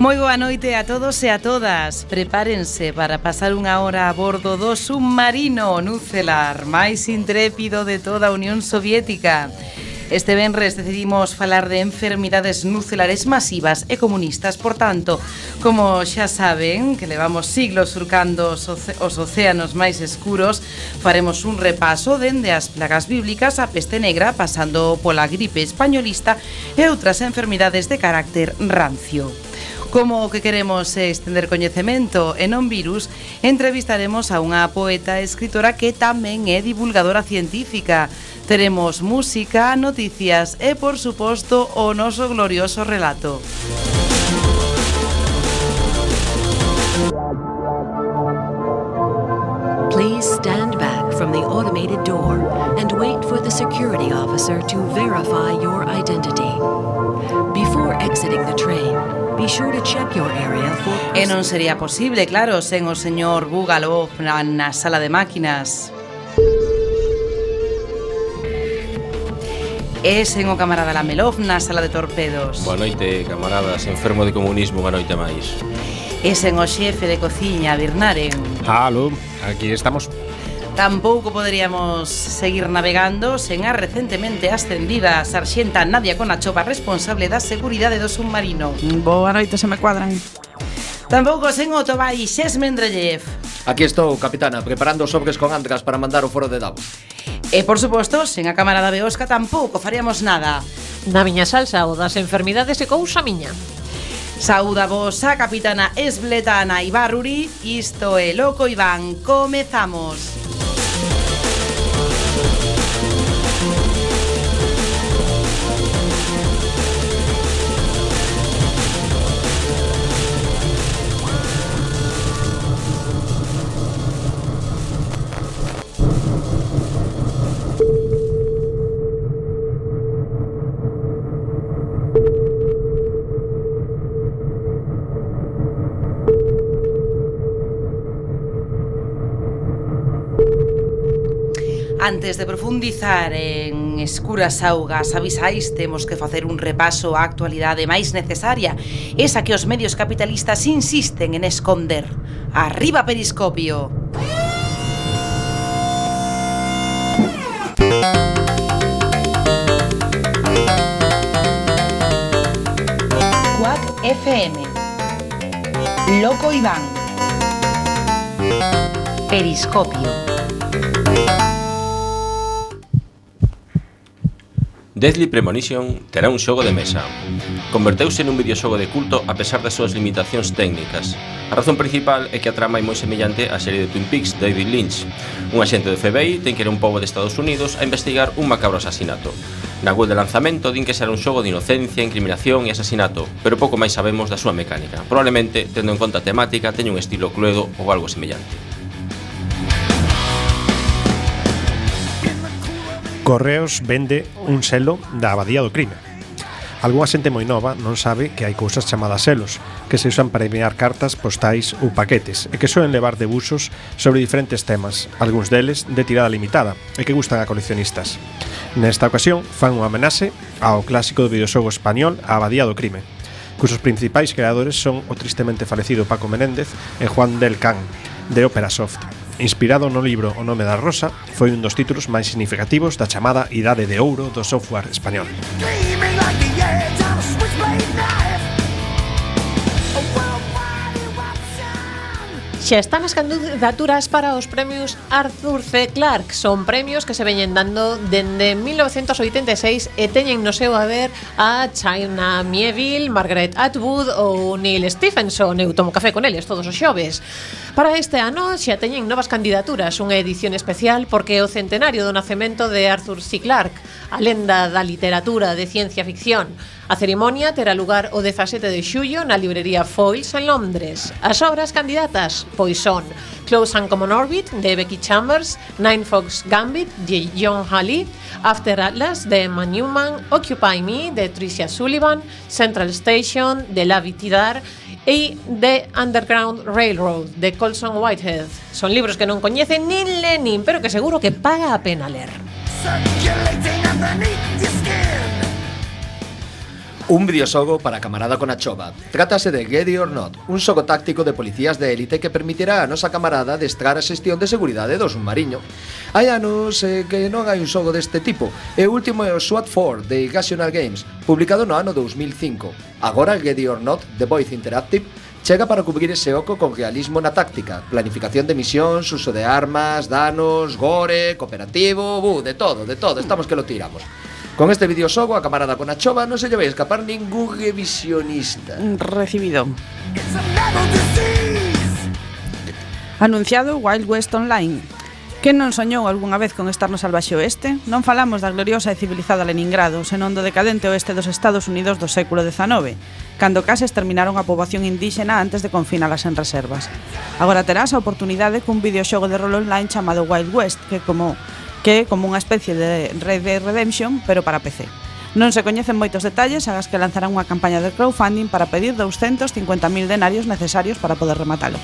Moi boa noite a todos e a todas. Prepárense para pasar unha hora a bordo do submarino nucelar máis intrépido de toda a Unión Soviética. Este venres decidimos falar de enfermidades nucelares masivas e comunistas, por tanto, como xa saben que levamos siglos surcando os, os océanos máis escuros, faremos un repaso dende as plagas bíblicas a peste negra, pasando pola gripe españolista e outras enfermidades de carácter rancio. Como o que queremos é estender coñecemento e non virus, entrevistaremos a unha poeta e escritora que tamén é divulgadora científica. Teremos música, noticias e, por suposto, o noso glorioso relato. Please stand back from the automated door and wait for the security officer to verify your identity. Before exiting the train, Sure e non sería posible, claro, sen o señor Bugalov na, na sala de máquinas. E sen o camarada Lamelov na sala de torpedos. Boa noite, camaradas, enfermo de comunismo unha noite máis. E sen o xefe de cociña, Birnaren. Halo, aquí estamos. Tampouco poderíamos seguir navegando sen a recentemente ascendida sarxenta Nadia Conachova responsable da seguridade do submarino. Boa noite, se me cuadran. Tampouco sen o Tobai Xesmendrellev. Aquí estou, capitana, preparando os sobres con antras para mandar o foro de Davos. E, por suposto, sen a cámara da Beosca tampouco faríamos nada. Na miña salsa, o das enfermidades e cousa miña. Sauda vos a capitana esbletana Ibarruri, isto é Loco Iván, comezamos. Antes de profundizar en escuras augas avisais temos que facer un repaso á actualidade máis necesaria, esa que os medios capitalistas insisten en esconder. Arriba Periscopio! Quack FM Loco Iván Periscopio Deadly Premonition terá un xogo de mesa. Converteuse nun videoxogo de culto a pesar das súas limitacións técnicas. A razón principal é que a trama é moi semellante á serie de Twin Peaks de David Lynch. Un axente do FBI ten que ir a un pobo de Estados Unidos a investigar un macabro asasinato. Na web de lanzamento din que será un xogo de inocencia, incriminación e asasinato, pero pouco máis sabemos da súa mecánica. Probablemente, tendo en conta a temática, teña un estilo cluedo ou algo semellante. Correos vende un selo da Abadía do Crime. Algúa xente moi nova non sabe que hai cousas chamadas selos, que se usan para enviar cartas, postais ou paquetes, e que soen levar debuxos sobre diferentes temas, algúns deles de tirada limitada, e que gustan a coleccionistas. Nesta ocasión, fan unha amenaxe ao clásico do videoxogo español A Abadía do Crime, cusos principais creadores son o tristemente falecido Paco Menéndez e Juan del Can, de Opera Soft inspirado no libro O nome da rosa, foi un dos títulos máis significativos da chamada Idade de Ouro do software español. Dreaming like the edge, Xa están as candidaturas para os premios Arthur C. Clarke. Son premios que se veñen dando dende 1986 e teñen no seu haber a China Mieville, Margaret Atwood ou Neil Stephenson. Eu tomo café con eles todos os xoves. Para este ano xa teñen novas candidaturas Unha edición especial porque é o centenario do nacemento de Arthur C. Clarke A lenda da literatura de ciencia ficción. A cerimonia terá lugar o 17 de xullo na librería Foils en Londres. As obras candidatas pois son Close and Common Orbit de Becky Chambers, Nine Fox Gambit de John Halley, After Atlas de Emma Newman, Occupy Me de Tricia Sullivan, Central Station de Lavi Tidar e The Underground Railroad de Colson Whitehead. Son libros que non coñecen nin Lenin, pero que seguro que paga a pena ler. Un videoxogo para camarada con a chova. Trátase de Get or Not, un sogo táctico de policías de élite que permitirá a nosa camarada destrar a xestión de seguridade do submarino. Hai anos eh, que non hai un sogo deste tipo, e o último é o SWAT 4 de Gational Games, publicado no ano 2005. Agora Get or Not, The Voice Interactive, chega para cubrir ese oco con realismo na táctica, planificación de misións, uso de armas, danos, gore, cooperativo, bu, de todo, de todo, estamos que lo tiramos. Con este videoxogo a camarada con a chova non se lle vai escapar ningún revisionista. Recibido. Anunciado Wild West Online. Que non soñou algunha vez con estar no salvaxe oeste? Non falamos da gloriosa e civilizada Leningrado, senón do decadente oeste dos Estados Unidos do século XIX, cando case exterminaron a poboación indíxena antes de confinalas en reservas. Agora terás a oportunidade cun videoxogo de rol online chamado Wild West, que como que é como unha especie de Red Dead Redemption, pero para PC. Non se coñecen moitos detalles, agas que lanzarán unha campaña de crowdfunding para pedir 250.000 denarios necesarios para poder rematalo.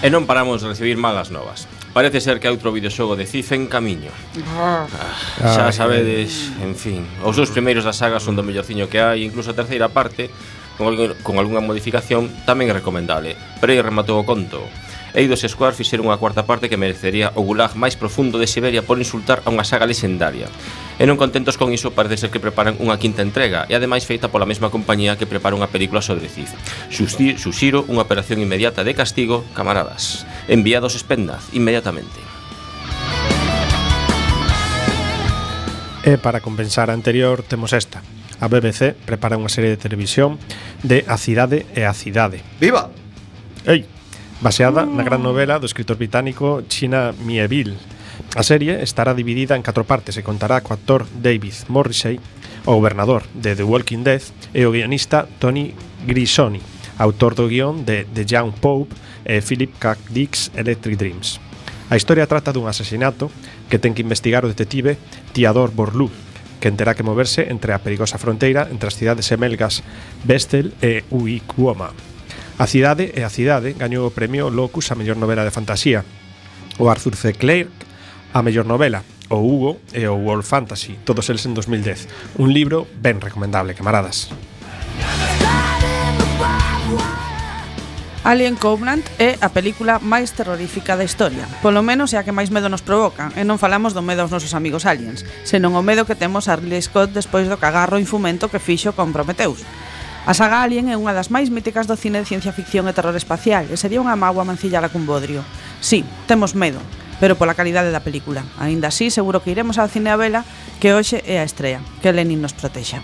E non paramos de recibir malas novas. Parece ser que outro videoxogo de Cif en camiño ah, ah Xa sabedes, en fin Os dous primeiros da saga son do mellorciño que hai Incluso a terceira parte Con, con algunha modificación tamén é recomendable Pero aí rematou o conto Eidos Square fixeron unha cuarta parte que merecería o gulag máis profundo de Siberia por insultar a unha saga legendaria. E non contentos con iso, parece ser que preparan unha quinta entrega, e ademais feita pola mesma compañía que prepara unha película sobre Cif. Suxiro unha operación inmediata de castigo, camaradas. Enviados Spendaz, inmediatamente. E para compensar a anterior, temos esta. A BBC prepara unha serie de televisión de A Cidade e a Cidade. Viva! Ei, baseada na gran novela do escritor británico China Mieville. A serie estará dividida en catro partes e contará co actor David Morrissey, o gobernador de The Walking Dead, e o guionista Tony Grisoni, autor do guión de The Young Pope e Philip K. Dick's Electric Dreams. A historia trata dun asesinato que ten que investigar o detective Tiador Borlú, que terá que moverse entre a perigosa fronteira entre as cidades semelgas Vestel e Uicuoma A cidade e a cidade gañou o premio Locus a mellor novela de fantasía, o Arthur C. Clarke a mellor novela, o Hugo e o World Fantasy, todos eles en 2010. Un libro ben recomendable, camaradas. Alien Covenant é a película máis terrorífica da historia. Polo menos é a que máis medo nos provoca, e non falamos do medo aos nosos amigos aliens, senón o medo que temos a Ridley Scott despois do cagarro infumento que fixo con Prometeus. A saga Alien é unha das máis míticas do cine de ciencia ficción e terror espacial e sería unha mágoa mancillara cun bodrio. Sí, temos medo, pero pola calidade da película. Aínda así, seguro que iremos ao cine a vela que hoxe é a estrela. Que Lenin nos protexa.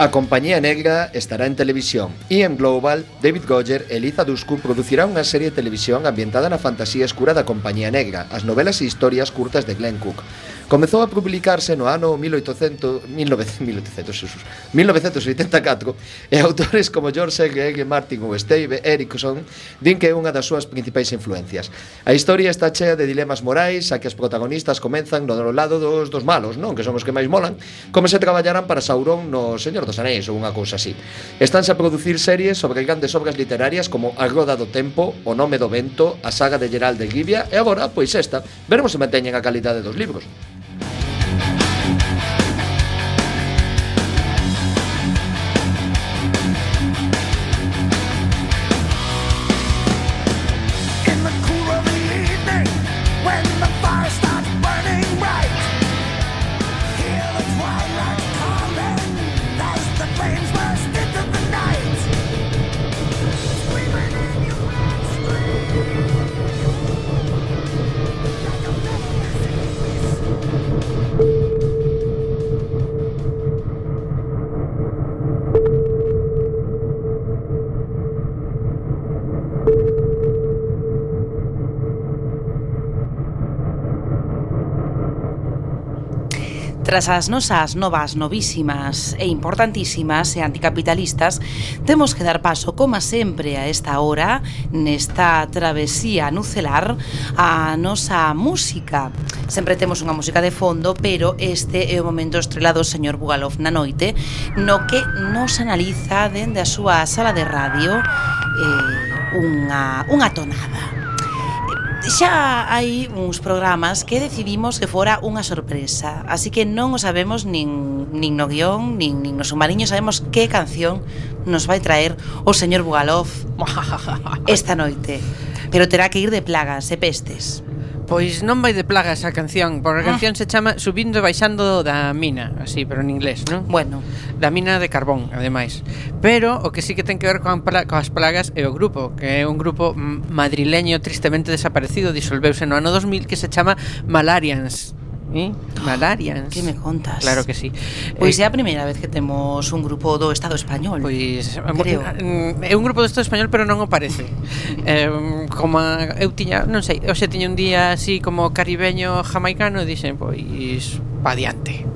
A Compañía Negra estará en televisión e en Global, David Goyer e Liza Dusku producirá unha serie de televisión ambientada na fantasía escura da Compañía Negra, as novelas e historias curtas de Glenn Cook. Comezou a publicarse no ano 1800, 1900, 1900, 1984 e autores como George L. Martin ou Steve Erickson din que é unha das súas principais influencias. A historia está chea de dilemas morais a que as protagonistas comenzan no lado dos, dos malos, non? Que son os que máis molan, como se traballaran para Sauron no Señor dos Anéis ou unha cousa así. Estánse a producir series sobre grandes obras literarias como A Roda do Tempo, O Nome do Vento, A Saga de Gerald de Rivia e agora, pois esta, veremos se manteñen a calidade dos libros. Thank you. Tras as nosas novas novísimas e importantísimas e anticapitalistas, temos que dar paso, como sempre, a esta hora, nesta travesía nucelar, a nosa música. Sempre temos unha música de fondo, pero este é o momento estrelado, señor Bugalov na noite, no que nos analiza dende a súa sala de radio eh, unha, unha tonada xa hai uns programas que decidimos que fora unha sorpresa, así que non o sabemos nin, nin no guión, nin, nin no sumariño sabemos que canción nos vai traer o señor Bugalov esta noite, pero terá que ir de plagas e pestes. Pois non vai de plaga esa canción, porque a ah. canción se chama Subindo e baixando da mina, así, pero en inglés, non? Bueno. Da mina de carbón, ademais. Pero o que sí que ten que ver con pla coas plagas é o grupo, que é un grupo mm, madrileño tristemente desaparecido, disolveuse no ano 2000, que se chama Malarians eh? Malarians. Que me contas? Claro que sí. Pois eh, é a primeira vez que temos un grupo do Estado español. Pois eh, creo. Mm, é un grupo do Estado español, pero non o parece. eh, como eu tiña, non sei, hoxe tiña un día así como caribeño jamaicano e dixen, pois pa diante.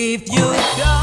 If you. don't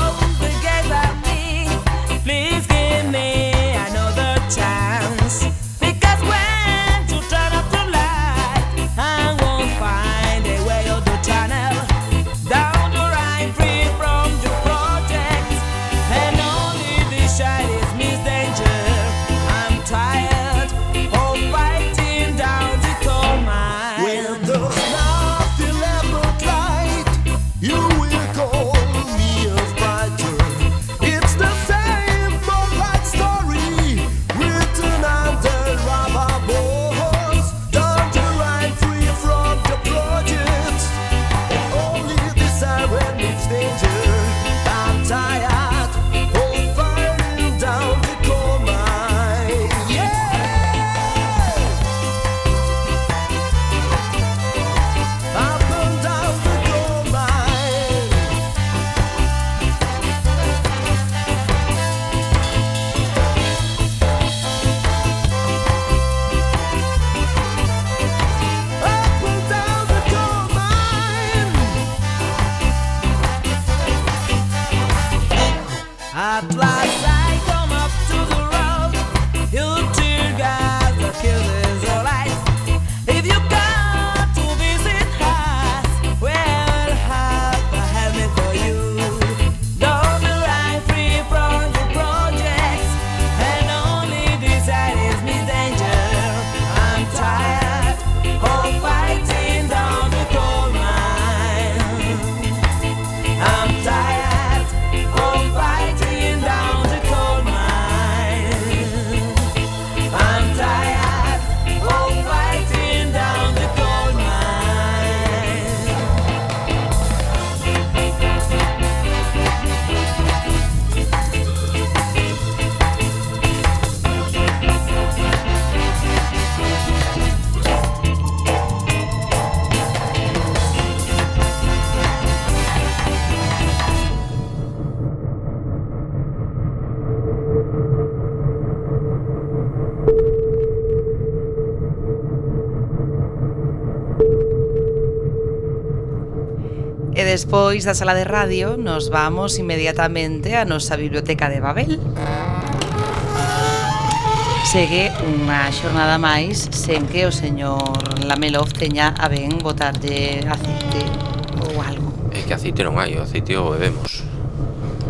E despois da sala de radio nos vamos inmediatamente á nosa biblioteca de Babel. Segue unha xornada máis sen que o señor Lamelov teña a ben botarlle aceite ou algo. É que aceite non hai, o aceite o bebemos.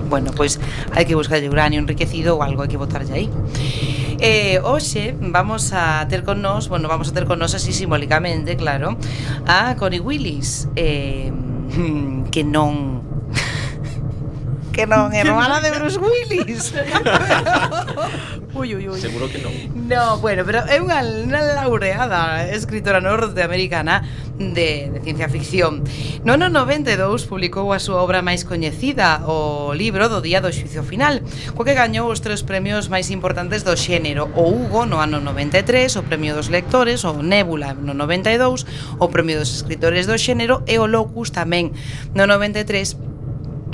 Bueno, pois hai que buscarlle uranio enriquecido ou algo hai que botarlle aí. Eh, hoxe vamos a ter con nós, bueno, vamos a ter con nós así simbólicamente, claro, a Connie Willis, eh, Mm, que non que non, eh, é hermana de Bruce Willis. ui, ui, ui. Seguro que non. No, bueno, pero é unha, unha laureada escritora norteamericana de, de ciencia ficción. No no 92 publicou a súa obra máis coñecida, o libro do Día do Xuicio Final, co que gañou os tres premios máis importantes do xénero, o Hugo no ano 93, o Premio dos Lectores, o Nébula no 92, o Premio dos Escritores do Xénero e o Locus tamén no 93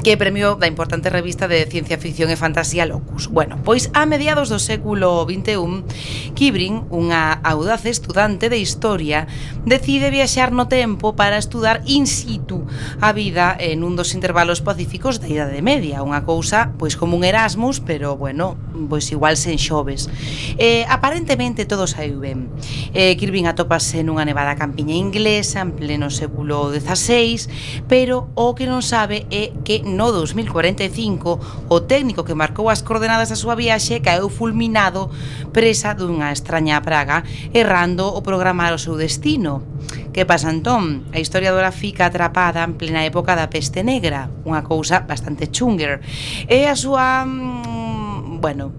que é premio da importante revista de ciencia ficción e fantasía Locus. Bueno, pois a mediados do século XXI, Kibrin, unha audaz estudante de historia, decide viaxar no tempo para estudar in situ a vida en un dos intervalos pacíficos da Idade Media, unha cousa pois como un Erasmus, pero bueno, pois igual sen xoves. Eh, aparentemente todo saiu ben. Eh, Kirvin atópase nunha nevada campiña inglesa en pleno século XVI, pero o que non sabe é que no 2045 o técnico que marcou as coordenadas da súa viaxe caeu fulminado presa dunha extraña praga, errando o programar o seu destino. Que pasa entón? A historiadora fica atrapada en plena época da peste negra, unha cousa bastante chunger. E a súa... Mm, bueno,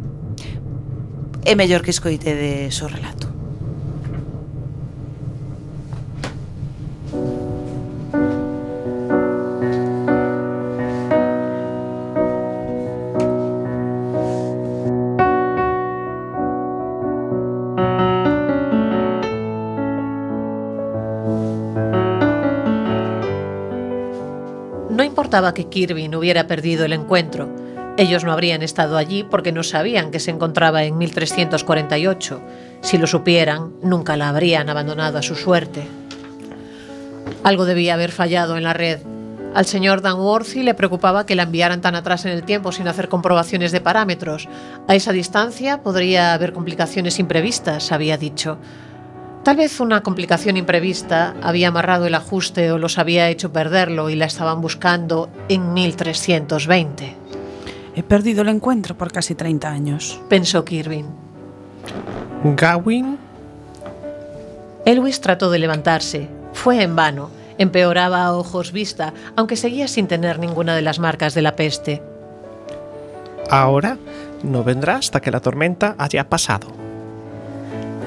é mellor que escoite de so relato. Importaba que Kirby no hubiera perdido el encuentro. Ellos no habrían estado allí porque no sabían que se encontraba en 1348. Si lo supieran, nunca la habrían abandonado a su suerte. Algo debía haber fallado en la red. Al señor Danworthy le preocupaba que la enviaran tan atrás en el tiempo sin hacer comprobaciones de parámetros. A esa distancia podría haber complicaciones imprevistas, había dicho. Tal vez una complicación imprevista había amarrado el ajuste o los había hecho perderlo y la estaban buscando en 1320. He perdido el encuentro por casi 30 años. Pensó Kirvin. Gawain Elwis trató de levantarse. Fue en vano. Empeoraba a ojos vista, aunque seguía sin tener ninguna de las marcas de la peste. ahora no vendrá hasta que la tormenta haya pasado.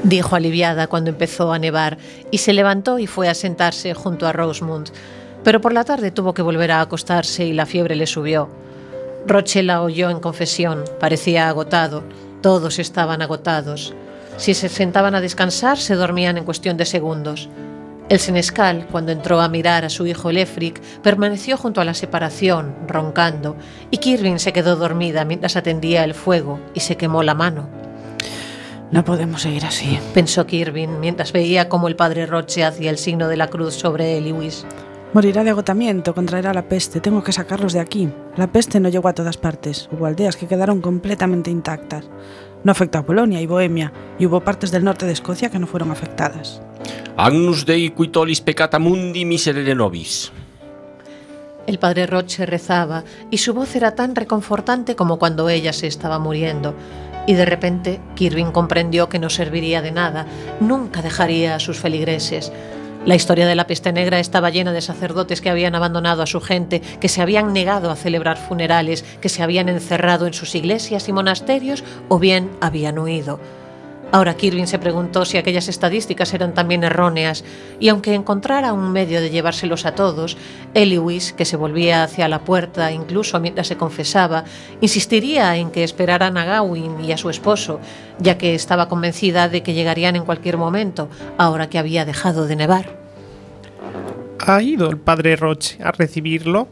Dijo aliviada cuando empezó a nevar, y se levantó y fue a sentarse junto a Rosemund. Pero por la tarde tuvo que volver a acostarse y la fiebre le subió. Roche la oyó en confesión, parecía agotado, todos estaban agotados. Si se sentaban a descansar, se dormían en cuestión de segundos. El senescal, cuando entró a mirar a su hijo Lefric, permaneció junto a la separación, roncando, y Kirvin se quedó dormida mientras atendía el fuego y se quemó la mano. No podemos seguir así. Pensó Kirvin mientras veía cómo el padre Roche hacía el signo de la cruz sobre Eliwis. Morirá de agotamiento, contraerá la peste. Tengo que sacarlos de aquí. La peste no llegó a todas partes. Hubo aldeas que quedaron completamente intactas. No afectó a Polonia y Bohemia, y hubo partes del norte de Escocia que no fueron afectadas. Agnus Dei quitolis peccata mundi miserere nobis. El padre Roche rezaba y su voz era tan reconfortante como cuando ella se estaba muriendo. Y de repente Kirvin comprendió que no serviría de nada, nunca dejaría a sus feligreses. La historia de la peste negra estaba llena de sacerdotes que habían abandonado a su gente, que se habían negado a celebrar funerales, que se habían encerrado en sus iglesias y monasterios o bien habían huido. Ahora Kirvin se preguntó si aquellas estadísticas eran también erróneas, y aunque encontrara un medio de llevárselos a todos, Eliwis, que se volvía hacia la puerta incluso mientras se confesaba, insistiría en que esperaran a Gawain y a su esposo, ya que estaba convencida de que llegarían en cualquier momento, ahora que había dejado de nevar. ¿Ha ido el padre Roche a recibirlo?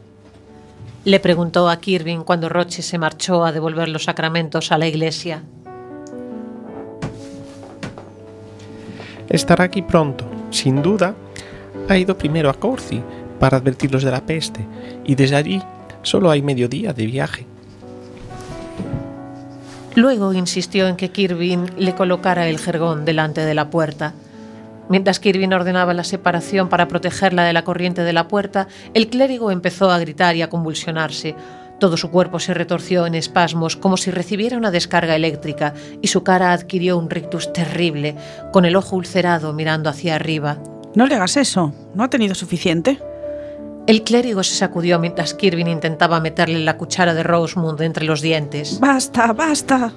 Le preguntó a Kirvin cuando Roche se marchó a devolver los sacramentos a la iglesia. Estará aquí pronto. Sin duda, ha ido primero a Corci para advertirlos de la peste, y desde allí solo hay medio día de viaje. Luego insistió en que Kirvin le colocara el jergón delante de la puerta. Mientras Kirvin ordenaba la separación para protegerla de la corriente de la puerta, el clérigo empezó a gritar y a convulsionarse. Todo su cuerpo se retorció en espasmos como si recibiera una descarga eléctrica y su cara adquirió un rictus terrible, con el ojo ulcerado mirando hacia arriba. No le hagas eso. ¿No ha tenido suficiente? El clérigo se sacudió mientras Kirvin intentaba meterle la cuchara de Rosemund entre los dientes. Basta, basta.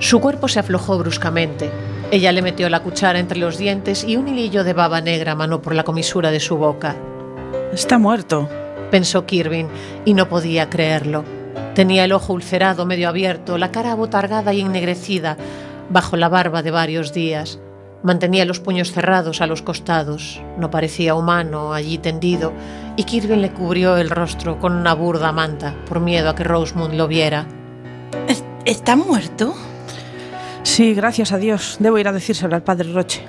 Su cuerpo se aflojó bruscamente. Ella le metió la cuchara entre los dientes y un hilillo de baba negra manó por la comisura de su boca. Está muerto. Pensó Kirvin y no podía creerlo. Tenía el ojo ulcerado medio abierto, la cara abotargada y ennegrecida, bajo la barba de varios días. Mantenía los puños cerrados a los costados, no parecía humano allí tendido, y Kirvin le cubrió el rostro con una burda manta por miedo a que Rosemund lo viera. ¿Está muerto? Sí, gracias a Dios. Debo ir a decírselo al padre Roche.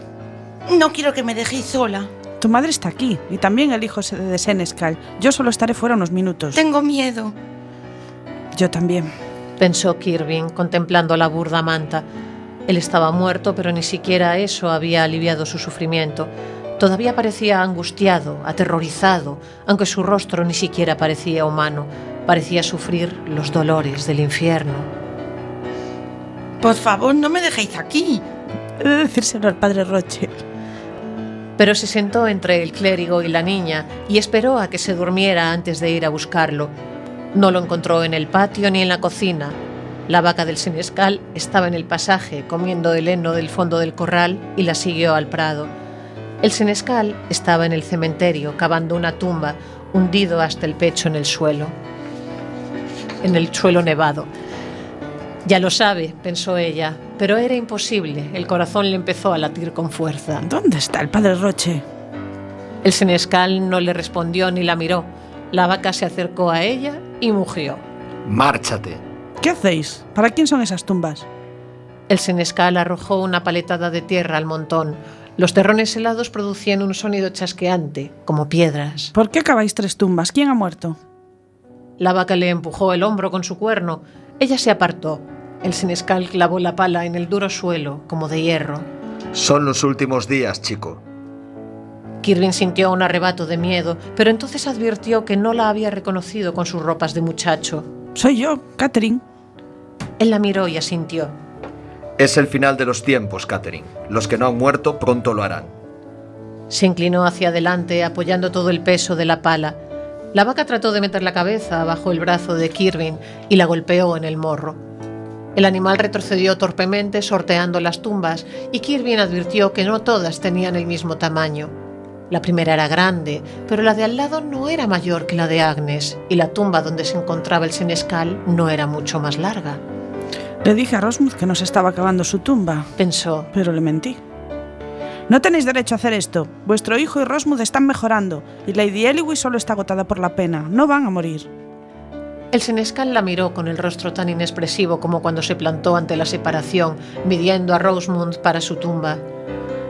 No quiero que me dejéis sola. Tu madre está aquí y también el hijo de Senescal. Yo solo estaré fuera unos minutos. Tengo miedo. Yo también. Pensó Kirvin, contemplando la burda manta. Él estaba muerto, pero ni siquiera eso había aliviado su sufrimiento. Todavía parecía angustiado, aterrorizado, aunque su rostro ni siquiera parecía humano. Parecía sufrir los dolores del infierno. Por favor, no me dejéis aquí. He de decírselo al padre Roche. Pero se sentó entre el clérigo y la niña y esperó a que se durmiera antes de ir a buscarlo. No lo encontró en el patio ni en la cocina. La vaca del senescal estaba en el pasaje comiendo el heno del fondo del corral y la siguió al prado. El senescal estaba en el cementerio cavando una tumba, hundido hasta el pecho en el suelo. En el suelo nevado. Ya lo sabe, pensó ella, pero era imposible. El corazón le empezó a latir con fuerza. ¿Dónde está el padre Roche? El senescal no le respondió ni la miró. La vaca se acercó a ella y mugió. Márchate. ¿Qué hacéis? ¿Para quién son esas tumbas? El senescal arrojó una paletada de tierra al montón. Los terrones helados producían un sonido chasqueante, como piedras. ¿Por qué acabáis tres tumbas? ¿Quién ha muerto? La vaca le empujó el hombro con su cuerno. Ella se apartó. El senescal clavó la pala en el duro suelo, como de hierro. Son los últimos días, chico. Kirvin sintió un arrebato de miedo, pero entonces advirtió que no la había reconocido con sus ropas de muchacho. Soy yo, Catherine. Él la miró y asintió. Es el final de los tiempos, Catherine. Los que no han muerto pronto lo harán. Se inclinó hacia adelante, apoyando todo el peso de la pala. La vaca trató de meter la cabeza bajo el brazo de Kirvin y la golpeó en el morro. El animal retrocedió torpemente, sorteando las tumbas, y Kirvin advirtió que no todas tenían el mismo tamaño. La primera era grande, pero la de al lado no era mayor que la de Agnes, y la tumba donde se encontraba el senescal no era mucho más larga. Le dije a Rosmuth que nos estaba acabando su tumba, Pensó, pero le mentí. No tenéis derecho a hacer esto. Vuestro hijo y Rosmuth están mejorando, y Lady Eliwis solo está agotada por la pena. No van a morir. El senescal la miró con el rostro tan inexpresivo como cuando se plantó ante la separación, midiendo a Rosemund para su tumba.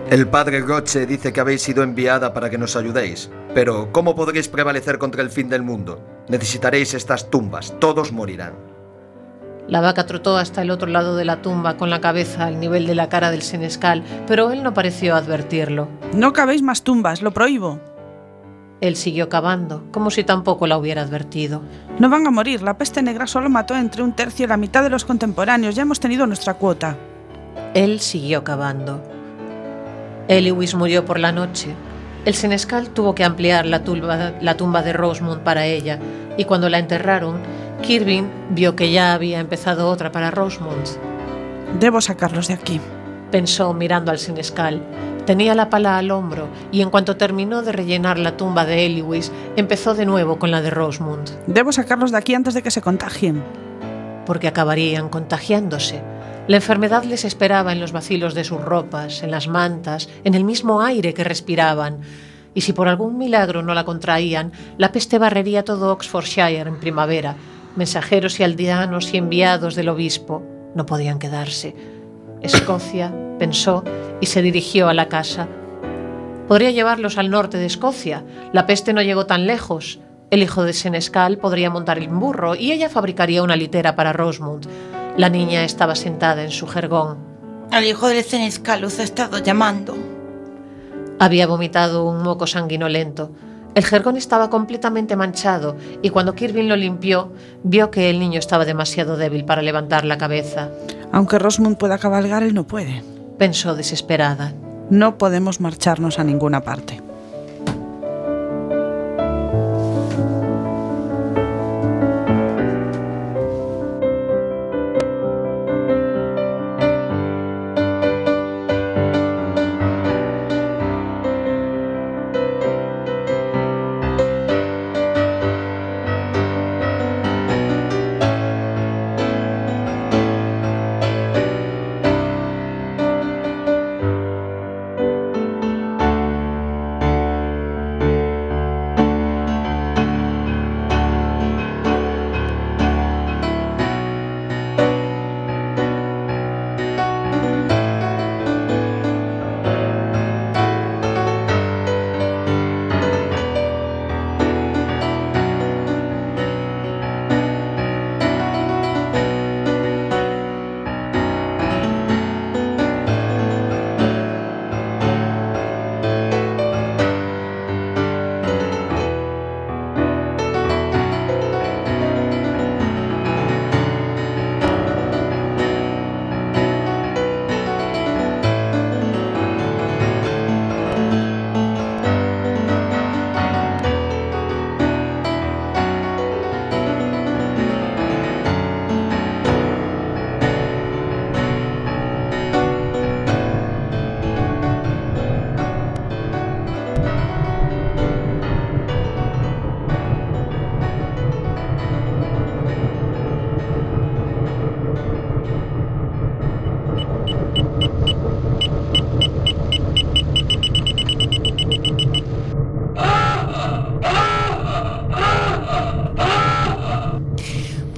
El padre Roche dice que habéis sido enviada para que nos ayudéis. Pero, ¿cómo podréis prevalecer contra el fin del mundo? Necesitaréis estas tumbas. Todos morirán. La vaca trotó hasta el otro lado de la tumba con la cabeza al nivel de la cara del senescal, pero él no pareció advertirlo. No cabéis más tumbas, lo prohíbo. Él siguió cavando, como si tampoco la hubiera advertido. No van a morir. La peste negra solo mató entre un tercio y la mitad de los contemporáneos. Ya hemos tenido nuestra cuota. Él siguió cavando. Eliwis murió por la noche. El senescal tuvo que ampliar la tumba, la tumba de Rosemund para ella, y cuando la enterraron, Kirvin vio que ya había empezado otra para Rosemund. Debo sacarlos de aquí. Pensó mirando al senescal. Tenía la pala al hombro y en cuanto terminó de rellenar la tumba de Eliwis, empezó de nuevo con la de Rosemund, Debo sacarlos de aquí antes de que se contagien. porque acabarían contagiándose. La enfermedad les esperaba en los vacilos de sus ropas, en las mantas, en el mismo aire que respiraban. Y si por algún milagro no la contraían, la peste barrería todo Oxfordshire en primavera. Mensajeros y aldeanos y enviados del obispo no podían quedarse. Escocia, pensó, y se dirigió a la casa. Podría llevarlos al norte de Escocia. La peste no llegó tan lejos. El hijo de Senescal podría montar el burro y ella fabricaría una litera para Rosemund. La niña estaba sentada en su jergón. Al hijo del Senescal os ha estado llamando. Había vomitado un moco sanguinolento. El jergón estaba completamente manchado y cuando Kirvin lo limpió, vio que el niño estaba demasiado débil para levantar la cabeza. Aunque Rosmund pueda cabalgar, él no puede. Pensó desesperada. No podemos marcharnos a ninguna parte.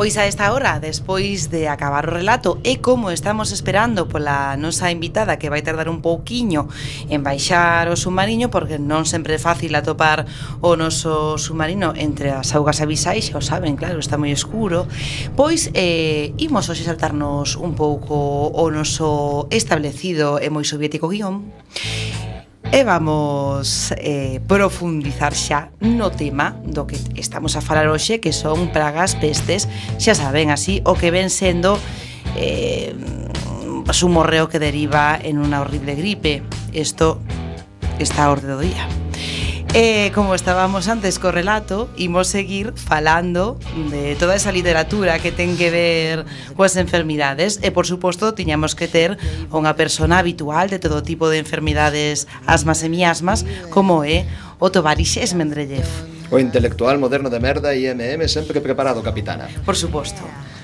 Pois a esta hora, despois de acabar o relato e como estamos esperando pola nosa invitada que vai tardar un pouquiño en baixar o submarino porque non sempre é fácil atopar o noso submarino entre as augas abisais, xa o saben, claro, está moi escuro, pois eh, imos hoxe saltarnos un pouco o noso establecido e moi soviético guión. E vamos eh, profundizar xa no tema do que estamos a falar hoxe, que son pragas pestes, xa saben así, o que ven sendo eh, un morreo que deriva en unha horrible gripe. Isto está a orde do día. E como estábamos antes co relato, imos seguir falando de toda esa literatura que ten que ver coas enfermidades e por suposto tiñamos que ter unha persona habitual de todo tipo de enfermidades asmas e miasmas como é o Tovarixe Mendeleev. O intelectual moderno de merda IMM sempre que preparado, capitana. Por suposto.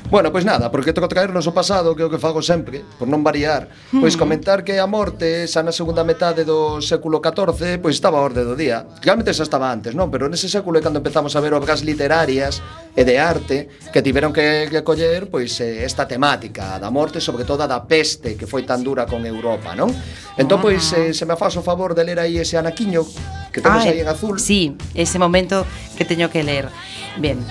Bueno, pois nada, porque toca traernos o pasado, que é o que fago sempre, por non variar. Pois mm. comentar que a morte, xa na segunda metade do século XIV, pois estaba a orde do día. Realmente xa estaba antes, non? Pero nese século é cando empezamos a ver obras literarias e de arte que tiveron que, que coller pois eh, esta temática da morte, sobre todo da peste que foi tan dura con Europa, non? Entón, pois, eh, se me faz o favor de ler aí ese anaquiño que temos ah, aí en azul. Sí, ese momento que teño que ler. Ben,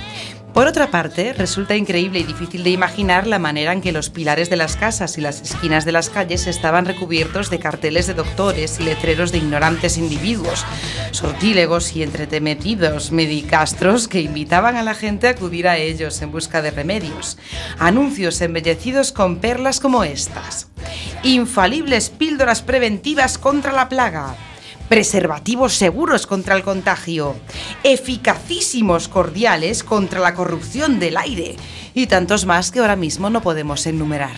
Por otra parte, resulta increíble y difícil de imaginar la manera en que los pilares de las casas y las esquinas de las calles estaban recubiertos de carteles de doctores y letreros de ignorantes individuos, sortílegos y entretemetidos medicastros que invitaban a la gente a acudir a ellos en busca de remedios. Anuncios embellecidos con perlas como estas. Infalibles píldoras preventivas contra la plaga. Preservativos seguros contra el contagio. Eficacísimos cordiales contra la corrupción del aire. Y tantos más que ahora mismo no podemos enumerar.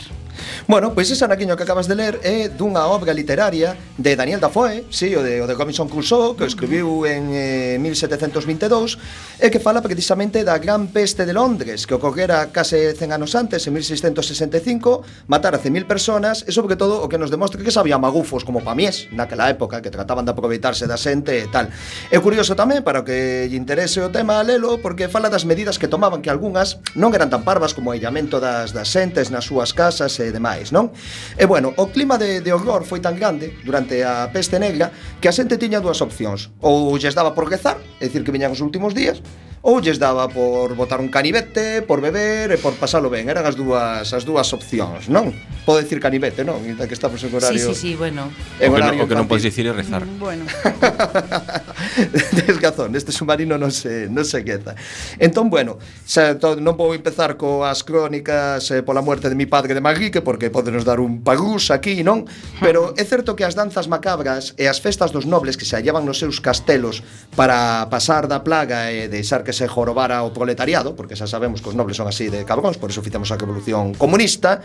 Bueno, pois ese anaquiño que acabas de ler é dunha obra literaria de Daniel Dafoe, sí, o de, o de Robinson Crusoe, que escribiu en eh, 1722, e que fala precisamente da gran peste de Londres, que ocorrera case 100 anos antes, en 1665, matar a 100.000 personas, e sobre todo o que nos demostra que sabía magufos como pamies naquela época, que trataban de aproveitarse da xente e tal. É curioso tamén, para que lle interese o tema, lelo, porque fala das medidas que tomaban que algunhas non eran tan parvas como o illamento das, das xentes nas súas casas e demais máis, non? E bueno, o clima de, de horror foi tan grande durante a peste negra que a xente tiña dúas opcións. Ou lles daba por rezar, é dicir que viñan os últimos días, ou lles daba por botar un canivete, por beber e por pasalo ben. Eran as dúas as dúas opcións, non? Pode dicir canivete, non? Inda que estamos en horario. Sí, sí, sí, bueno. En horario o que non, non podes dicir é rezar. Mm, bueno. Desgazón, este submarino non se non se queza. Entón, bueno, xa, to, non vou empezar coas crónicas eh, pola morte de mi padre de Magrique porque podenos dar un pagús aquí, non? Pero é certo que as danzas macabras e as festas dos nobles que se hallaban nos seus castelos para pasar da plaga e deixar que se jorobara o proletariado, porque xa sabemos que os nobles son así de cabróns, por iso fizemos a revolución comunista,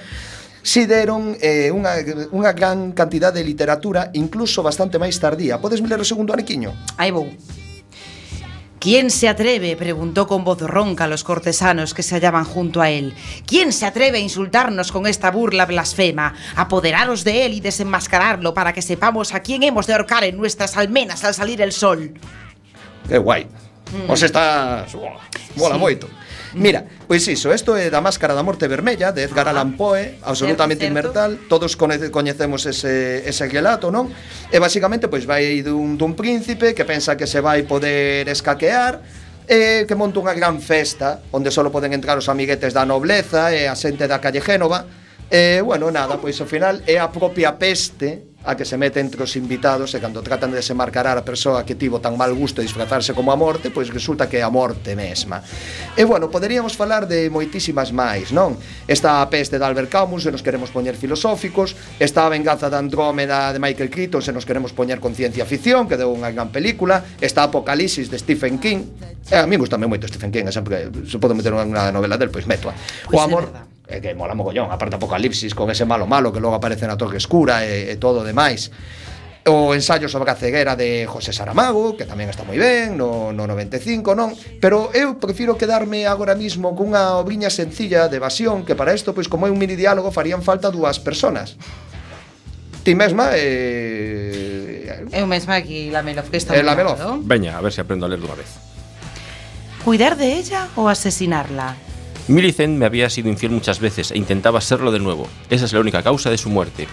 si deron eh, unha, unha gran cantidad de literatura, incluso bastante máis tardía. Podes ler o segundo aniquiño? Aí vou. ¿Quién se atreve? preguntó con voz ronca a los cortesanos que se hallaban junto a él. ¿Quién se atreve a insultarnos con esta burla blasfema? Apoderaros de él y desenmascararlo para que sepamos a quién hemos de ahorcar en nuestras almenas al salir el sol. Qué guay. Mm. Os estás... Uah, mola sí. moito. Mira, pois iso, isto é da Máscara da Morte Vermella de Edgar Allan ah. Poe, absolutamente certo, inmortal. Todos coñecemos ese ese relato, non? E basicamente pois vai dun dun príncipe que pensa que se vai poder escaquear e que monta unha gran festa onde só poden entrar os amiguetes da nobleza e a xente da calle Génova. E, bueno, nada, pois ao final é a propia peste a que se mete entre os invitados e cando tratan de desenmarcarar a persoa que tivo tan mal gusto de disfrazarse como a morte, pois resulta que é a morte mesma. E bueno, poderíamos falar de moitísimas máis, non? Está a peste de Albert Camus, se nos queremos poñer filosóficos, está a venganza de Andrómeda de Michael Crichton, se nos queremos poñer con ciencia ficción, que deu unha gran película, está Apocalipsis de Stephen King, e a mí gusta moito Stephen King, sempre que se podo meter unha novela del, pois meto. Pois o amor eh, que mola mogollón, aparte Apocalipsis con ese malo malo que logo aparece na Torre Escura e, e todo o demais. O ensayo sobre a ceguera de José Saramago, que tamén está moi ben, no, no 95, non? Pero eu prefiro quedarme agora mismo cunha obriña sencilla de evasión, que para isto, pois como é un mini diálogo, farían falta dúas personas. Ti mesma, eh... Eu mesma aquí la melof que está eh, la melof. Veña, a ver se aprendo a ler dunha vez. Cuidar de ella ou asesinarla Millicent me había sido infiel muchas veces e intentaba serlo de nuevo. Esa es la única causa de su muerte.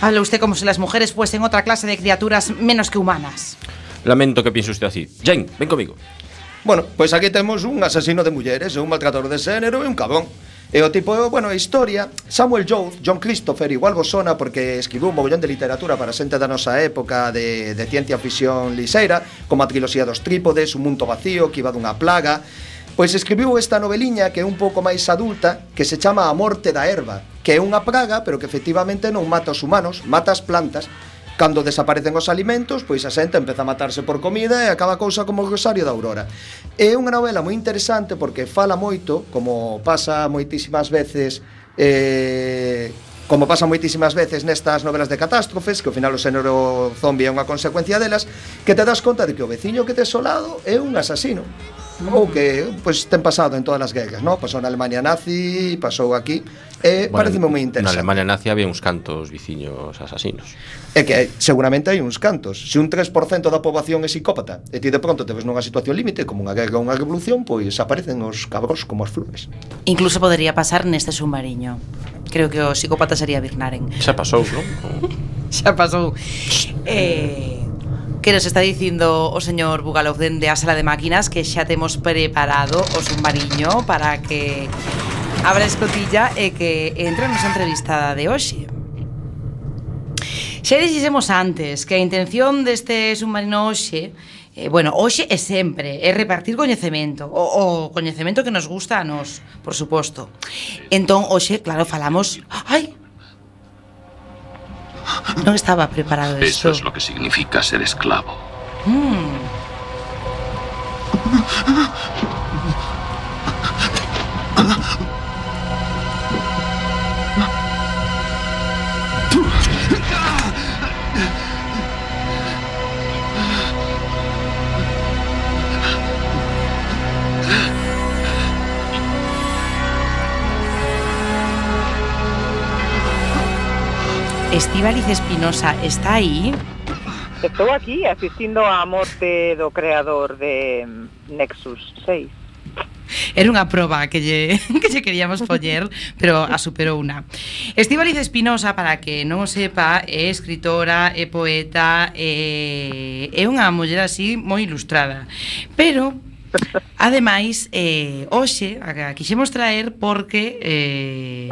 Habla usted como si las mujeres fuesen otra clase de criaturas menos que humanas. Lamento que piense usted así. Jane, ven conmigo. Bueno, pois aquí temos un asesino de mulleres, un maltratador de xénero e un cabrón. E o tipo, bueno, a historia, Samuel Jones, John Christopher, igual vos sona porque escribiu un mogollón de literatura para xente da nosa época de, de ciencia ficción liseira, como a triloxía dos trípodes, Un mundo vacío, que iba dunha plaga, Pois escribiu esta noveliña que é un pouco máis adulta, que se chama A morte da erva, que é unha praga, pero que efectivamente non mata os humanos, mata as plantas. Cando desaparecen os alimentos, pois a xente empeza a matarse por comida e acaba a cousa como o Rosario da Aurora. É unha novela moi interesante porque fala moito, como pasa moitísimas veces eh, como pasa moitísimas veces nestas novelas de catástrofes, que ao final o xénero zombie é unha consecuencia delas, que te das conta de que o veciño que tes solado é un asasino ou que pois ten pasado en todas as guerras, no? Pasou na Alemania nazi, pasou aquí. Eh, bueno, pareceme moi interesante. Na Alemania nazi había uns cantos veciños asasinos. É que seguramente hai uns cantos. Se un 3% da poboación é psicópata e ti de pronto te ves nunha situación límite como unha guerra ou unha revolución, pois aparecen os cabros como as flores. Incluso podría pasar neste submarino. Creo que o psicópata sería Birnaren. Xa pasou, non? Xa pasou. Eh, que nos está dicindo o señor Bugalov dende a sala de máquinas que xa temos preparado o submarino para que abra escotilla e que entre a nosa entrevistada de hoxe. Xa dixemos antes que a intención deste submarino hoxe eh, bueno, hoxe é sempre, é repartir coñecemento, o, o coñecemento que nos gusta a nos, por suposto. Entón, hoxe, claro, falamos... Ai, non estaba preparado Eso isto es lo que significa ser esclavo. Mm. Estíbaliz Espinosa está aí? Estou aquí asistindo á morte do creador de Nexus 6 Era unha proba que lle, que lle queríamos poñer, pero a superou unha. Estíbaliz Espinosa, para que non o sepa, é escritora, é poeta, eh, é, é unha muller así moi ilustrada. Pero Ademais, eh, hoxe a quixemos traer porque eh,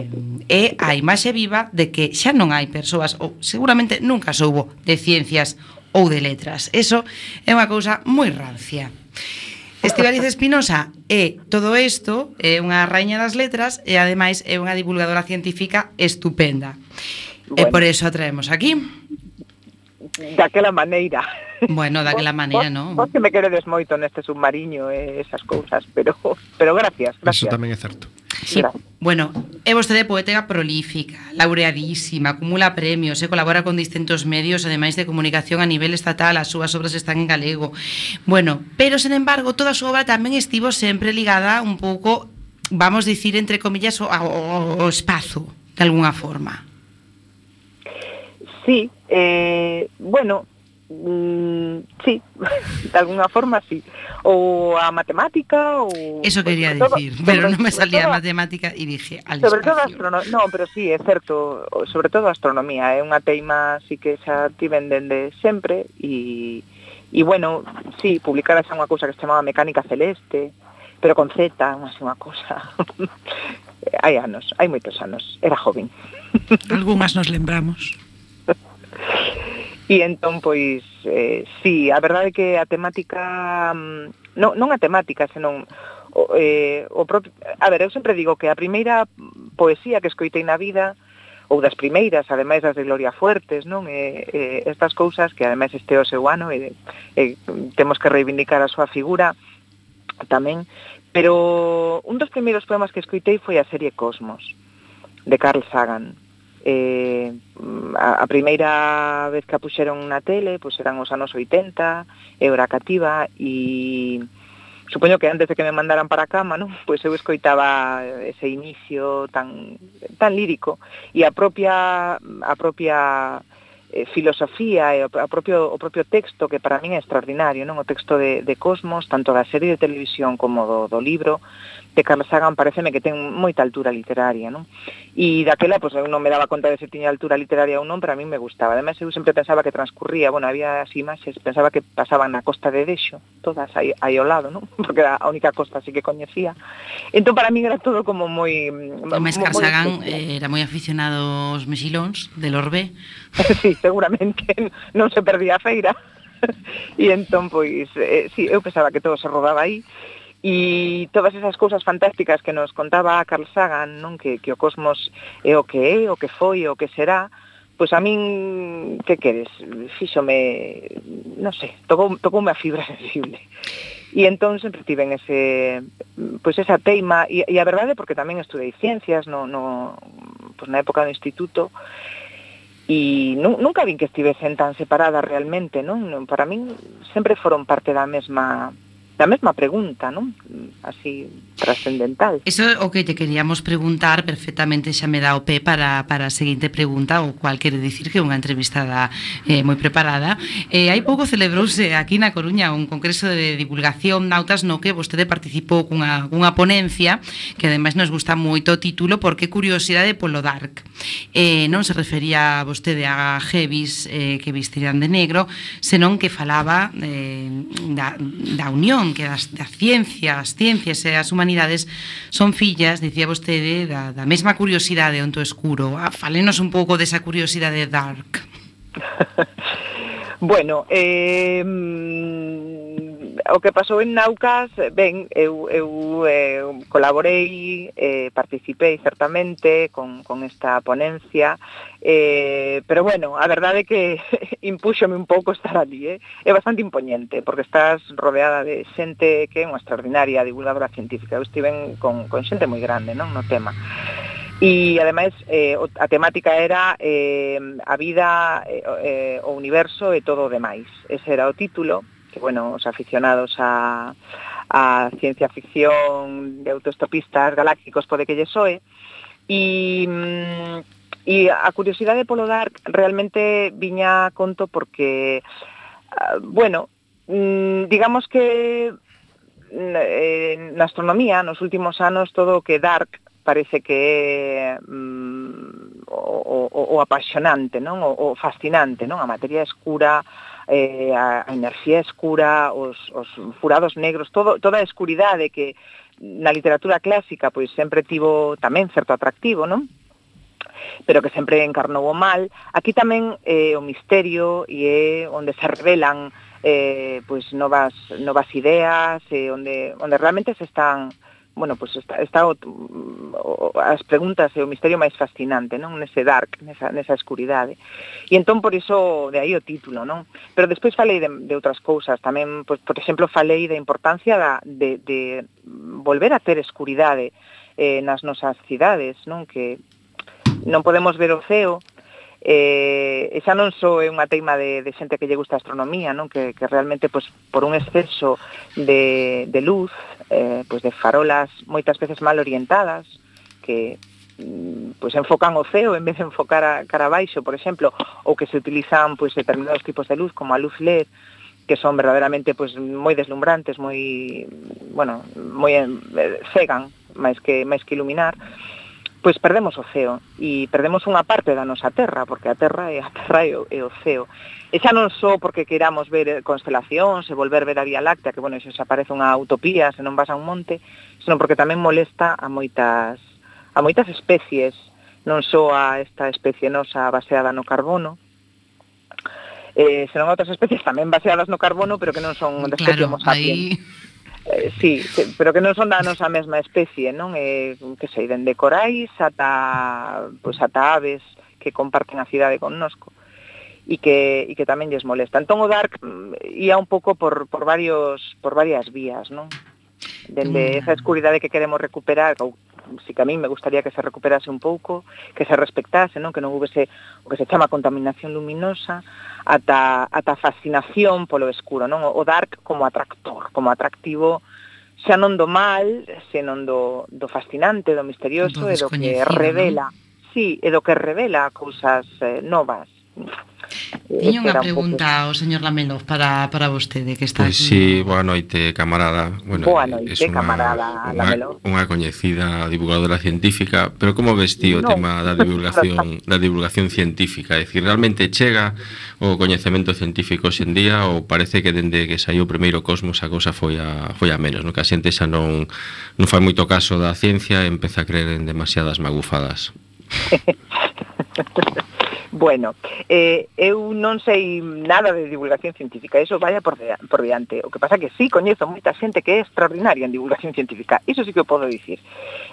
é a imaxe viva de que xa non hai persoas, ou seguramente nunca soubo de ciencias ou de letras. Eso é unha cousa moi rancia. Estivaliz Espinosa é todo isto, é unha raíña das letras e ademais é unha divulgadora científica estupenda. Bueno. E por eso a traemos aquí daquela maneira. Bueno, daquela maneira, non? Vos que me queredes moito neste submarino e eh, esas cousas, pero pero gracias, gracias. Eso tamén é certo. Sí. Bueno, é vostede poética prolífica, laureadísima, acumula premios e colabora con distintos medios, ademais de comunicación a nivel estatal, as súas obras están en galego. Bueno, pero, sen embargo, toda a súa obra tamén estivo sempre ligada un pouco, vamos dicir, entre comillas, ao, ao, ao espazo, de alguna forma. Sí, Eh, bueno, Mm, sí, de alguna forma sí. O a matemática o... Eso quería pues, decir, todo, pero no me salía todo, matemática y dije al Sobre espacio. todo astronomía, no, pero sí, é certo, sobre todo astronomía, eh, é unha teima así que xa tiven dende sempre e, e bueno, sí, publicara xa unha cousa que se chamaba Mecánica Celeste, pero con Z, así unha cosa. hai anos, hai moitos anos, era joven. Algúnas nos lembramos. E entón, pois, eh, sí, a verdade é que a temática, mm, non, non a temática, senón o, eh, o propio, a ver, eu sempre digo que a primeira poesía que escoitei na vida ou das primeiras, ademais das de Gloria Fuertes, non? E, e estas cousas que ademais este o seu ano e, e temos que reivindicar a súa figura tamén, pero un dos primeiros poemas que escoitei foi a serie Cosmos de Carl Sagan eh, a, a primeira vez que a puxeron na tele, pois eran os anos 80, eu era cativa e supoño que antes de que me mandaran para a cama, non? Pois eu escoitaba ese inicio tan tan lírico e a propia a propia eh, filosofía e o propio o propio texto que para min é extraordinario, non? O texto de de Cosmos, tanto da serie de televisión como do do libro, de Carlos pareceme que ten moita altura literaria, non? E daquela, pois, pues, eu non me daba conta de se tiña altura literaria ou non, pero a mí me gustaba. Ademais, eu sempre pensaba que transcurría, bueno, había as imaxes, pensaba que pasaban na costa de Dexo, todas aí, aí ao lado, non? Porque era a única costa así que coñecía. Entón, para mí era todo como moi... Ademais, Carlos era moi aficionado aos mexilóns del Orbe. sí, seguramente non se perdía a feira. e entón, pois, eh, sí, eu pensaba que todo se rodaba aí, e todas esas cousas fantásticas que nos contaba Carl Sagan, non que, que o cosmos é o que é, o que foi, o que será, pois a min, que queres, fíxome, non sei, tocou, tocoume a fibra sensible. E entón sempre tiven ese, pois esa teima, e, e a verdade porque tamén estudei ciencias no, no, pois na época do instituto, e nu, nunca vin que estivesen tan separadas realmente, non? Para min sempre foron parte da mesma da mesma pregunta, non? Así trascendental. Eso é o que te queríamos preguntar, perfectamente xa me dá o pé para, para a seguinte pregunta, o cual quere dicir que é unha entrevistada eh, moi preparada. Eh, hai pouco celebrouse aquí na Coruña un congreso de divulgación nautas no que vostede participou cunha, cunha ponencia que ademais nos gusta moito o título porque curiosidade polo dark. Eh, non se refería vostede a heavies eh, que vestirán de negro, senón que falaba eh, da, da unión que das, das ciencia, as ciencias e as humanidades son fillas, dicía vostede, da, da mesma curiosidade onto escuro. Ah, falenos un pouco desa curiosidade dark. bueno, eh, o que pasou en Naucas, ben, eu, eu eh, colaborei, eh, participei certamente con, con esta ponencia, eh, pero bueno, a verdade é que impúxome un pouco estar ali, eh? é bastante impoñente, porque estás rodeada de xente que é unha extraordinaria divulgadora científica, eu estiven con, con xente moi grande non no tema. E ademais eh, a temática era eh, a vida, eh, eh, o universo e todo o demais. Ese era o título que bueno, os aficionados a, a ciencia ficción de autostopistas galácticos pode que lle soe, e E mm, a curiosidade polo Dark realmente viña a conto porque, ah, bueno, mm, digamos que mm, eh, na astronomía nos últimos anos todo o que Dark parece que é mm, o, o, o apasionante, non? O, o fascinante, non? A materia escura, eh, a, a enerxía escura, os, os furados negros, todo, toda a escuridade que na literatura clásica pois sempre tivo tamén certo atractivo, non? pero que sempre encarnou o mal. Aquí tamén eh, o misterio e é onde se revelan eh, pois novas novas ideas, eh, onde onde realmente se están bueno, pois pues está, está o, o, as preguntas e o misterio máis fascinante, non? Nese dark, nesa, nesa escuridade. E entón, por iso, de aí o título, non? Pero despois falei de, de outras cousas, tamén, pues, por exemplo, falei da importancia da, de, de volver a ter escuridade eh, nas nosas cidades, non? Que non podemos ver o ceo, eh, e xa non só é unha teima de, de xente que lle gusta a astronomía, non? Que, que realmente, pois, por un exceso de, de luz, eh, pois de farolas moitas veces mal orientadas que pois enfocan o ceo en vez de enfocar a cara baixo, por exemplo, ou que se utilizan pois determinados tipos de luz como a luz LED que son verdadeiramente pois moi deslumbrantes, moi bueno, moi eh, cegan máis que máis que iluminar pois perdemos o ceo e perdemos unha parte da nosa terra, porque a terra é a terra e o, e o ceo. E xa non só porque queramos ver eh, constelacións e volver ver a Vía Láctea, que, bueno, iso xa parece unha utopía se non vas a un monte, senón porque tamén molesta a moitas, a moitas especies, non só a esta especie nosa baseada no carbono, eh, senón a outras especies tamén baseadas no carbono, pero que non son da especie claro, homo sapiens. Aí eh, sí, pero que non son da nosa mesma especie, non? Eh, que sei, dende corais ata, pois, ata aves que comparten a cidade connosco e que, e que tamén lles molesta. Entón o Dark mm, ia un pouco por, por, varios, por varias vías, non? Dende mm. esa escuridade que queremos recuperar, ou si que a mí me gustaría que se recuperase un pouco, que se respectase, non? que non houvese o que se chama contaminación luminosa, ata, ata fascinación polo escuro, non? o dark como atractor, como atractivo xa non do mal, senón do, do fascinante, do misterioso, do e do que revela, non? sí, e do que revela cousas eh, novas. Eh, Tiño unha pregunta ao señor Lamelov para, para vostede que está pues aquí. Sí, boa noite, camarada. Bueno, boa noite, es una, camarada una, Lamelo. Unha coñecida divulgadora científica, pero como ves ti o no. tema da divulgación da divulgación científica? É dicir, realmente chega o coñecemento científico hoxendía ou parece que dende que saiu o primeiro cosmos a cosa foi a, foi a menos, no que a xente xa non, non fai moito caso da ciencia e empeza a creer en demasiadas magufadas. Bueno, eh, eu non sei nada de divulgación científica, eso vaya por, de, por diante. O que pasa que sí coñezo moita xente que é extraordinaria en divulgación científica, iso sí que o podo dicir.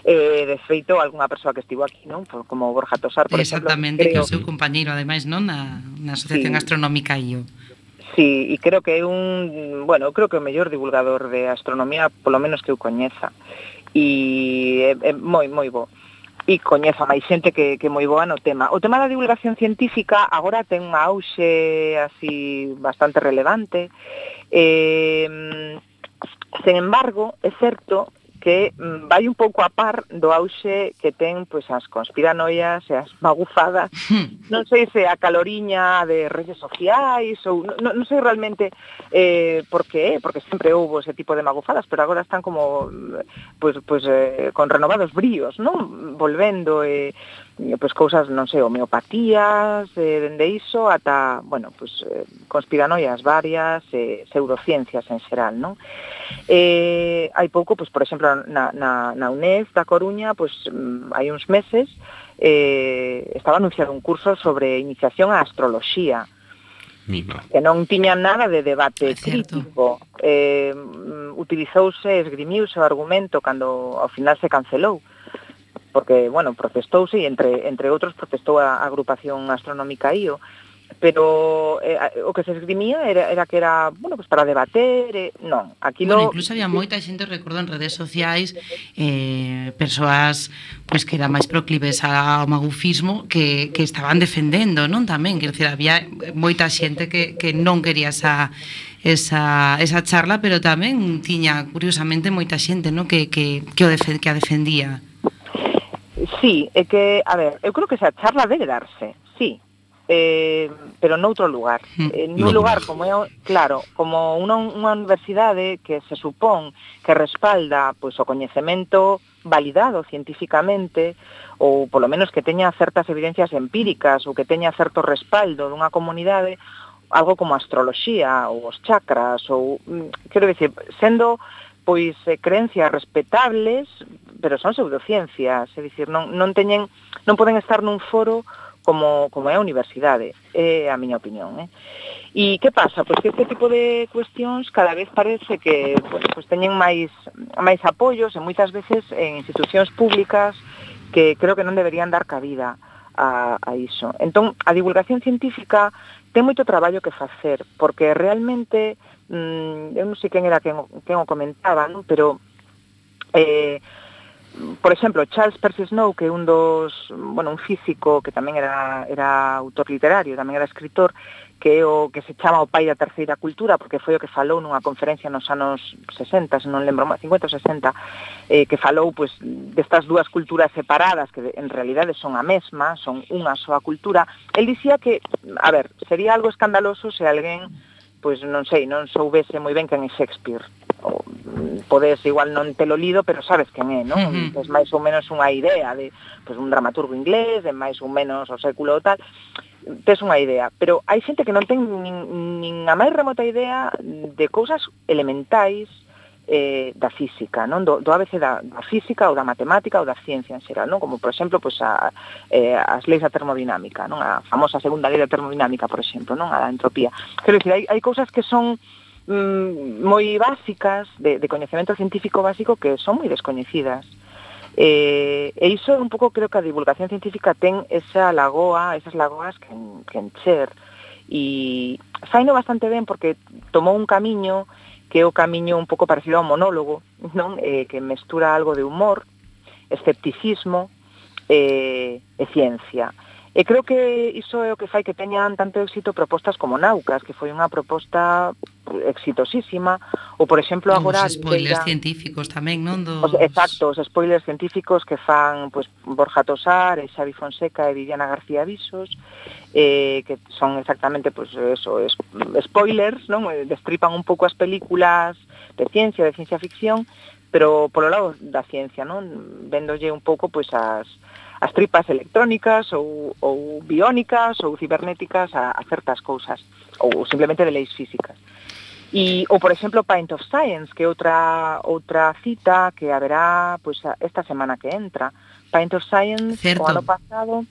Eh, de feito, algunha persoa que estivo aquí, non? Por, como Borja Tosar, por Exactamente, exemplo, creo... que o seu compañeiro, ademais, non? Na, na Asociación sí. Astronómica IO. Sí, e creo que é un, bueno, creo que é o mellor divulgador de astronomía, polo menos que eu coñeza. E é, é moi, moi bo e coñezo máis xente que, que moi boa no tema. O tema da divulgación científica agora ten unha auxe así bastante relevante. Eh, sen embargo, é certo que mm, vai un pouco a par do auxe que ten pois, as conspiranoias e as magufadas. non sei se a caloriña de redes sociais ou non, non sei realmente eh, por qué, porque sempre houbo ese tipo de magufadas, pero agora están como pois, pois, eh, con renovados bríos, non? Volvendo e eh, pois cousas, non sei, homeopatías, eh, dende iso ata, bueno, pois eh, conspiranoias varias, eh, pseudociencias en xeral, non? Eh, hai pouco, pois por exemplo, na, na, na UNED da Coruña, pois hai uns meses eh, estaba anunciado un curso sobre iniciación á astroloxía, Mima. que non tiña nada de debate é crítico. Eh, mm, utilizouse, esgrimiuse o argumento cando ao final se cancelou porque, bueno, protestouse e entre, entre outros protestou a agrupación astronómica IO, pero eh, o que se esgrimía era, era que era, bueno, pues para debater, eh, non, aquí bueno, no... incluso había moita xente, recordo en redes sociais, eh, persoas pues, que eran máis proclives ao magufismo que, que estaban defendendo, non tamén? Quer dizer, había moita xente que, que non quería esa esa, esa charla, pero tamén tiña curiosamente moita xente, non? Que, que, que, o defe, que a defendía. Sí, é que, a ver, eu creo que esa charla debe darse, sí, eh, pero noutro lugar. Hmm. Eh, nun lugar como é, claro, como unha, unha universidade que se supón que respalda pois, o coñecemento validado científicamente ou polo menos que teña certas evidencias empíricas ou que teña certo respaldo dunha comunidade algo como a astroloxía ou os chakras ou mm, quero dicir, sendo pois eh, creencias respetables, pero son pseudociencias, é dicir, non, non teñen non poden estar nun foro como, como é a universidade, é a miña opinión. Eh? E que pasa? Pois que este tipo de cuestións cada vez parece que bueno, pois teñen máis, máis apoios e moitas veces en institucións públicas que creo que non deberían dar cabida a, a iso. Entón, a divulgación científica ten moito traballo que facer, porque realmente, mmm, eu non sei quen era quen, quen o comentaba, non? pero eh, por exemplo, Charles Percy Snow, que é un dos, bueno, un físico que tamén era era autor literario, tamén era escritor, que é o que se chama o pai da terceira cultura, porque foi o que falou nunha conferencia nos anos 60, se non lembro, 50 ou 60, eh, que falou pois, destas dúas culturas separadas, que en realidade son a mesma, son unha soa cultura. El dicía que, a ver, sería algo escandaloso se alguén pois non sei, non soubese moi ben quen é Shakespeare, podes igual non te lo lido, pero sabes quen é, non? Uh -huh. Tes máis ou menos unha idea de pues, un dramaturgo inglés, de máis ou menos o século tal, tes unha idea, pero hai xente que non ten nin, nin a máis remota idea de cousas elementais eh, da física, non do, do ABC da, da física ou da matemática ou da ciencia en xeral, non? Como, por exemplo, pois, a, eh, as leis da termodinámica, non? A famosa segunda lei da termodinámica, por exemplo, non? A da entropía. Quero dicir, hai, hai cousas que son mm, moi básicas, de, de coñecemento científico básico que son moi descoñecidas. Eh, e iso un pouco creo que a divulgación científica ten esa lagoa, esas lagoas que, que encher. E saino bastante ben porque tomou un camiño que é o camiño un pouco parecido ao monólogo, non? Eh, que mestura algo de humor, escepticismo eh, e ciencia. E creo que iso é o que fai que teñan tanto éxito propostas como Naucas, que foi unha proposta exitosísima, ou por exemplo agora... Os spoilers ya... científicos tamén, non? Dos... Os, exacto, os spoilers científicos que fan pues, Borja Tosar, e Xavi Fonseca e Viviana García Visos, eh, que son exactamente pues, eso, es, spoilers, non? destripan un pouco as películas de ciencia, de ciencia ficción, pero polo lado da ciencia, non? Vendolle un pouco pois pues, as as tripas electrónicas ou, ou biónicas ou cibernéticas a, a certas cousas ou simplemente de leis físicas. E, ou, por exemplo, Pint of Science, que é outra, outra cita que haberá pois, pues, esta semana que entra. Pint of Science, Certo. o ano pasado,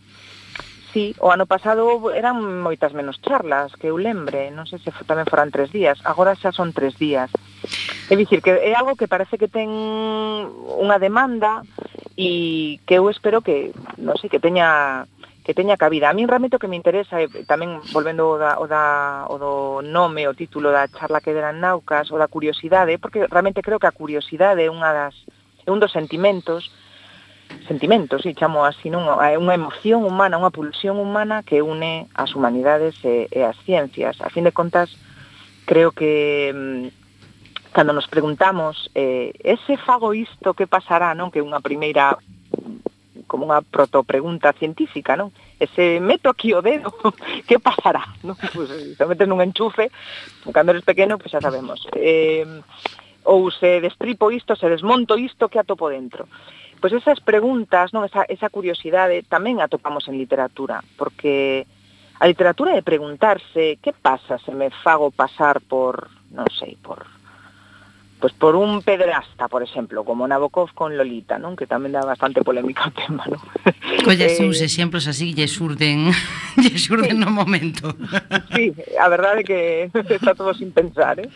Sí, o ano pasado eran moitas menos charlas que eu lembre, non sei se tamén foran tres días, agora xa son tres días. É dicir, que é algo que parece que ten unha demanda e que eu espero que, non sei, que teña que teña cabida. A mí realmente o que me interesa, e tamén volvendo o, da, o, da, o do nome, o título da charla que deran Naucas, o da curiosidade, porque realmente creo que a curiosidade é unha das é un dos sentimentos sentimentos, si, chamo así, non? É unha emoción humana, unha pulsión humana que une as humanidades e, e as ciencias. A fin de contas, creo que mm, cando nos preguntamos eh, ese fago isto que pasará, non? Que unha primeira como unha protopregunta científica, non? Ese meto aquí o dedo, que pasará? Non? Pues, se metes nun enchufe, cando eres pequeno, pois pues, xa sabemos. Eh, ou se destripo isto, se desmonto isto que atopo dentro. Pois esas preguntas, non esa, esa curiosidade tamén a topamos en literatura, porque a literatura é preguntarse que pasa se me fago pasar por, non sei, por pues por un pedrasta, por exemplo, como Nabokov con Lolita, non? Que tamén dá bastante polémica o tema, non? Colles eh, uns exemplos así lle surden, lle surden sí. no momento. Sí, a verdade é que está todo sin pensar, eh?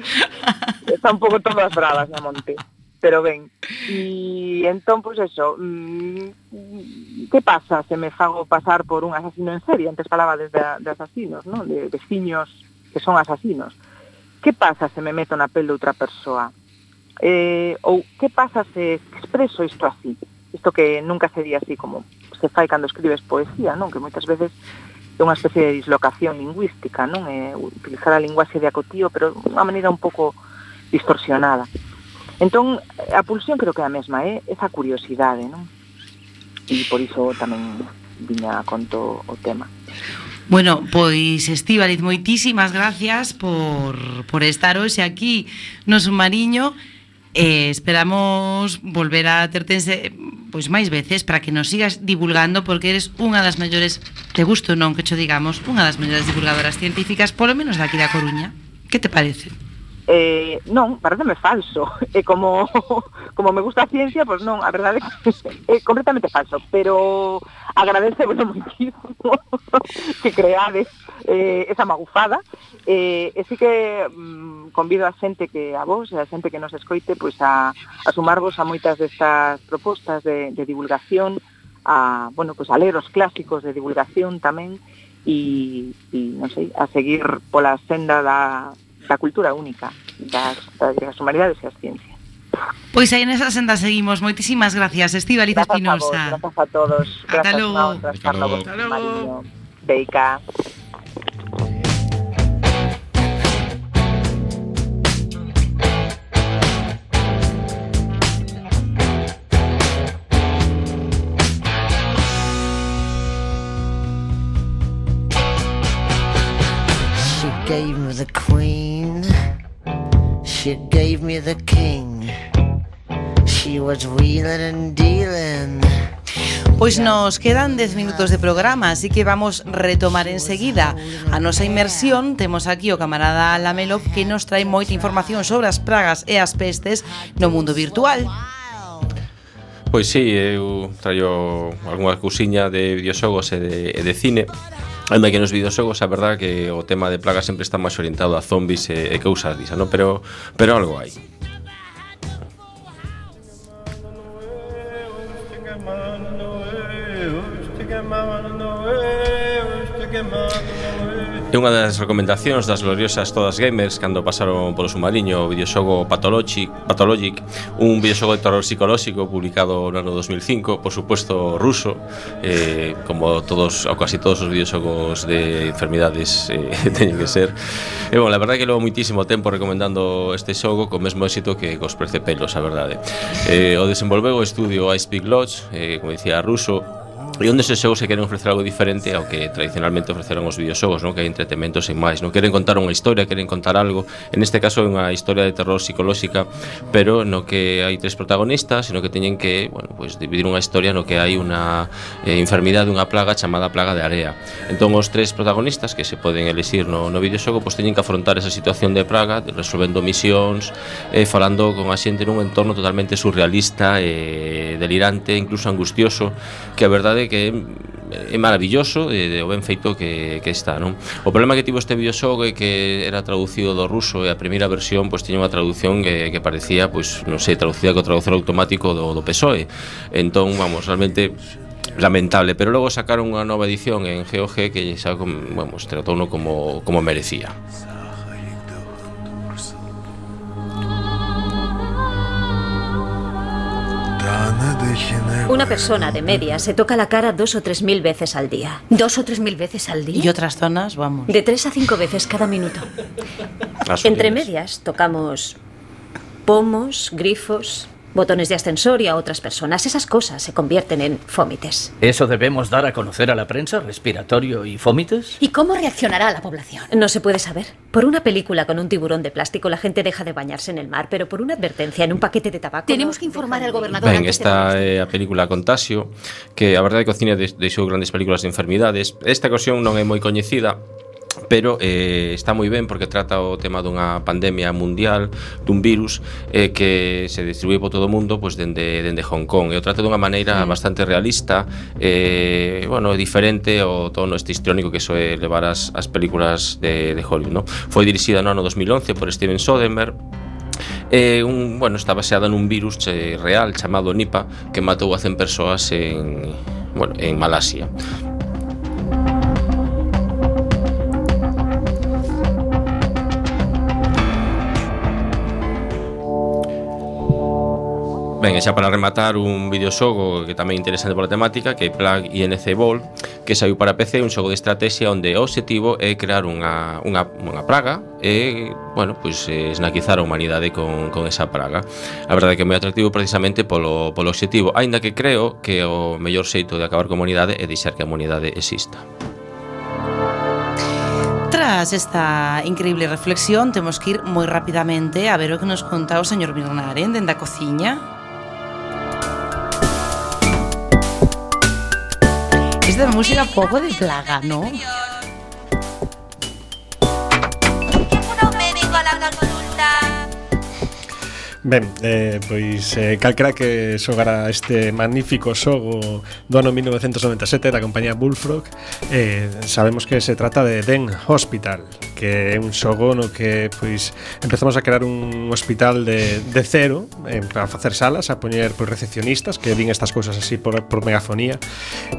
Está un pouco todas bravas na monte pero ben. E entón, pois pues eso, mm, que pasa se me fago pasar por un asasino en serie? Antes falaba de, de asasinos, non? De veciños que son asasinos. Que pasa se me meto na pel de outra persoa? Eh, ou que pasa se expreso isto así? Isto que nunca sería así como se fai cando escribes poesía, non? Que moitas veces é unha especie de dislocación lingüística, non? É utilizar a linguaxe de acotío, pero unha maneira un pouco distorsionada. Entón, a pulsión creo que é a mesma, é esa curiosidade, non? E por iso tamén viña a conto o tema. Bueno, pois Estíbaliz, moitísimas gracias por, por estar hoxe aquí no Submariño. Eh, esperamos volver a tertense pois máis veces para que nos sigas divulgando porque eres unha das maiores, te gusto non que cho digamos, unha das maiores divulgadoras científicas, polo menos daqui da Coruña. Que te parece? eh, non, pareceme falso. E eh, como, como me gusta a ciencia pois pues non, a verdade é que é completamente falso, pero agradece bueno, moitísimo que creades eh, esa magufada. Eh, e sí que mm, convido a xente que a vos e a xente que nos escoite pois pues, a, a sumarvos a moitas destas propostas de, de divulgación a, bueno, pues a ler os clásicos de divulgación tamén e, e non sei, a seguir pola senda da, da cultura única das, das humanidades e as ciencias. Pois aí nesa senda seguimos. Moitísimas gracias, Estíbaliz Grazas a vos, Espinosa. grazas a todos. Ata logo. Ata logo. Carlos Ata logo. Beica. She gave me the queen. She gave me the king. She was wheeling and dealing. Pois nos quedan 10 minutos de programa, así que vamos retomar enseguida a nosa inmersión. Temos aquí o camarada Lamelo que nos trae moita información sobre as pragas e as pestes no mundo virtual. Pois sí, eu traio algunha cousiña de videoxogos e de, e de cine Anda que nos videoxogos a verdad que o tema de plaga sempre está máis orientado a zombies e, e cousas disa, non? Pero, pero algo hai. É unha das recomendacións das gloriosas todas gamers cando pasaron polo submarino o videoxogo Pathologic, Pathologic un videoxogo de terror psicolóxico publicado no ano 2005, por suposto ruso, eh, como todos ou casi todos os videoxogos de enfermidades eh, teñen que ser. E bueno, la verdade que levo moitísimo tempo recomendando este xogo co mesmo éxito que cos precepelos, a verdade. Eh, o desenvolveu o estudio Ice Peak Lodge, eh, como dicía ruso, E onde se xogos se queren ofrecer algo diferente ao que tradicionalmente ofreceron os videoxogos, non? Que hai entretenimento sen máis, non? Queren contar unha historia, queren contar algo. En este caso é unha historia de terror psicolóxica, pero no que hai tres protagonistas, sino que teñen que, bueno, pues, dividir unha historia no que hai unha eh, enfermidade, unha plaga chamada plaga de area. Entón os tres protagonistas que se poden elixir no, no videoxogo, pois pues, teñen que afrontar esa situación de praga, resolvendo misións, eh, falando con a xente nun entorno totalmente surrealista, eh, delirante, incluso angustioso, que a verdade que é, é maravilloso e o ben feito que, que está, non? O problema que tivo este videoxogo é que era traducido do ruso e a primeira versión pois tiña unha traducción que, que parecía, pois, non sei, traducida co traductor automático do, do PSOE. Entón, vamos, realmente lamentable, pero logo sacaron unha nova edición en GOG que xa, vamos, tratou como, como merecía. Una persona de media se toca la cara dos o tres mil veces al día. ¿Dos o tres mil veces al día? Y otras zonas, vamos. De tres a cinco veces cada minuto. Entre medias tocamos pomos, grifos, botones de ascensor y a otras personas. Esas cosas se convierten en fómites. ¿Eso debemos dar a conocer a la prensa? ¿Respiratorio y fómites? ¿Y cómo reaccionará la población? No se puede saber. Por una película con un tiburón de plástico la gente deja de bañarse en el mar, pero por una advertencia en un paquete de tabaco... Tenemos que informar al gobernador Ben, de esta é a película Contasio Que a verdade de- deixou grandes películas de enfermidades Esta ocasión non é moi coñecida pero eh, está moi ben porque trata o tema dunha pandemia mundial, dun virus eh, que se distribúe por todo o mundo pois dende dende Hong Kong. E o trata dunha maneira sí. bastante realista, eh, bueno, diferente ao tono este histriónico que soe levar as, as películas de, de Hollywood, no? Foi dirixida no ano 2011 por Steven Soderbergh eh, un, bueno, está baseada nun virus eh, real chamado Nipah que matou a 100 persoas en, bueno, en Malasia. Ben, e xa para rematar un videoxogo que tamén interesante pola temática que é Plug INC Ball que saiu para PC, un xogo de estrategia onde o obxectivo é crear unha, unha, unha praga e, bueno, pois pues, eh, esnaquizar a humanidade con, con esa praga. A verdade é que é moi atractivo precisamente polo, polo obxectivo, aínda que creo que o mellor xeito de acabar con a humanidade é deixar que a humanidade exista. Tras esta increíble reflexión, temos que ir moi rapidamente a ver o que nos conta o señor Birnaren ¿eh? dende a cociña. Es de música poco de plaga, ¿no? Ben, eh, pois eh, calquera que xogara este magnífico xogo do ano 1997 da compañía Bullfrog eh, sabemos que se trata de Den Hospital que é un xogo no que pois empezamos a crear un hospital de, de cero eh, Para facer salas, a poñer pois, recepcionistas que din estas cousas así por, por megafonía.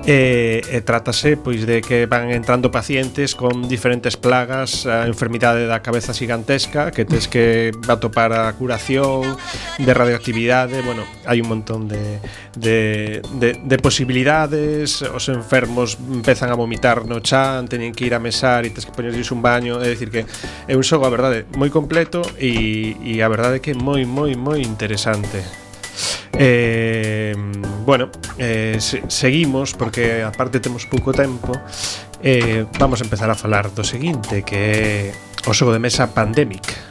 Eh, e trátase pois de que van entrando pacientes con diferentes plagas a enfermidade da cabeza gigantesca que tes que atopar a curación de radioactividade, bueno, hai un montón de, de, de, de posibilidades, os enfermos empezan a vomitar no chan, teñen que ir a mesar e tes que poñerlles un baño, é dicir que é un xogo, a verdade, moi completo e, e a verdade que é moi, moi, moi interesante. Eh, bueno, eh, se, seguimos porque aparte temos pouco tempo eh, Vamos a empezar a falar do seguinte que é o xogo de mesa Pandemic.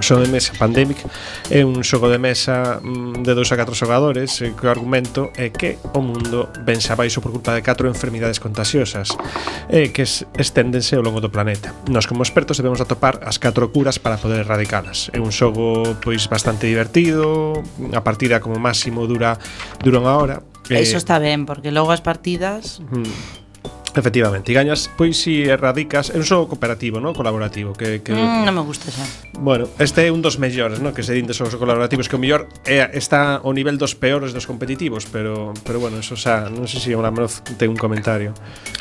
O xogo de mesa Pandemic é un xogo de mesa mm, de 2 a 4 xogadores eh, que o argumento é que o mundo ven abaixo por culpa de catro enfermidades contagiosas e que esténdense ao longo do planeta. Nos como expertos debemos atopar as catro curas para poder erradicalas. É un xogo pois bastante divertido, a partida como máximo dura dura unha hora, Eso eh, está ben, porque logo as partidas... Mm. Efectivamente, e gañas pois si erradicas é un xogo cooperativo, non? Colaborativo que, que... Mm, non me gusta xa. Bueno, este é un dos mellores, non? Que se din de xogos colaborativos Que o mellor é, está ao nivel dos peores dos competitivos Pero, pero bueno, eso xa Non sei se o Lamroz ten un comentario.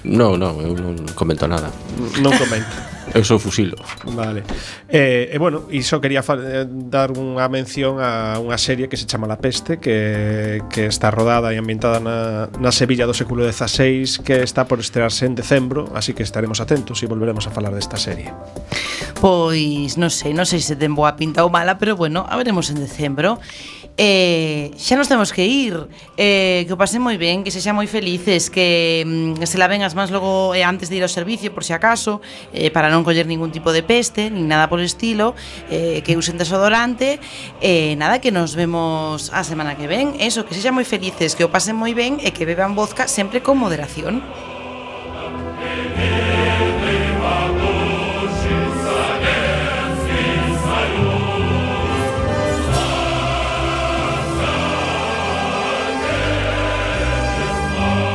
Non, non, eu non comento nada. Non comento Eu sou fusilo. Vale. E, eh, eh, bueno, iso quería eh, dar unha mención a unha serie que se chama La Peste, que, que está rodada e ambientada na, na Sevilla do século XVI, que está por estrearse en decembro, así que estaremos atentos e volveremos a falar desta serie. Pois, non sei, non sei se ten boa pinta ou mala, pero bueno, a veremos en decembro. Eh, xa nos temos que ir. Eh, Que o pasen moi ben, que se xa moi felices Que mm, se laven as mans logo eh, antes de ir ao servicio Por se acaso eh, Para non coller ningún tipo de peste Nin nada por estilo eh, Que usen desodorante. Eh, Nada, que nos vemos a semana que ven. Eso, que se xa moi felices, que o pasen moi ben E que beban vodka sempre con moderación. Música